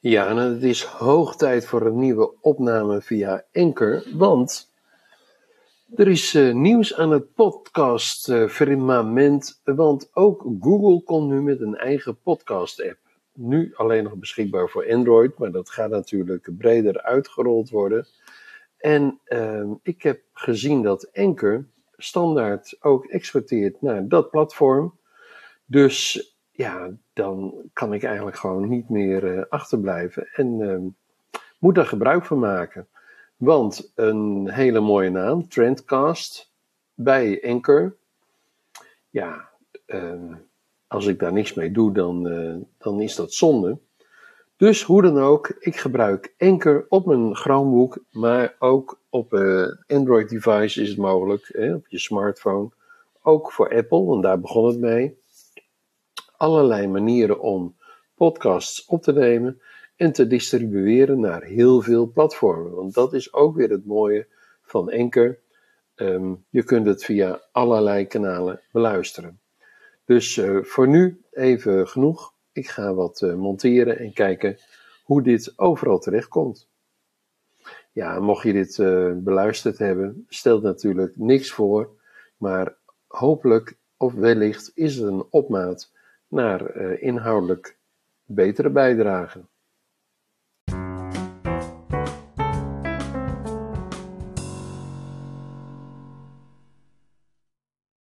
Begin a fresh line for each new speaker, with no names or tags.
Ja, en het is hoog tijd voor een nieuwe opname via Anchor, want er is uh, nieuws aan het podcast uh, firmament, want ook Google komt nu met een eigen podcast app. Nu alleen nog beschikbaar voor Android, maar dat gaat natuurlijk breder uitgerold worden. En uh, ik heb gezien dat Anchor standaard ook exporteert naar dat platform. Dus ja, dan kan ik eigenlijk gewoon niet meer uh, achterblijven en uh, moet daar gebruik van maken. Want een hele mooie naam, Trendcast, bij Anchor. Ja, uh, als ik daar niks mee doe, dan, dan is dat zonde. Dus hoe dan ook, ik gebruik Anchor op mijn Chromebook, maar ook op Android device is het mogelijk, hè, op je smartphone. Ook voor Apple, want daar begon het mee allerlei manieren om podcasts op te nemen en te distribueren naar heel veel platformen. Want dat is ook weer het mooie van Anchor. Um, je kunt het via allerlei kanalen beluisteren. Dus uh, voor nu even genoeg. Ik ga wat uh, monteren en kijken hoe dit overal terecht komt. Ja, mocht je dit uh, beluisterd hebben, stelt natuurlijk niks voor. Maar hopelijk of wellicht is het een opmaat naar uh, inhoudelijk betere bijdragen.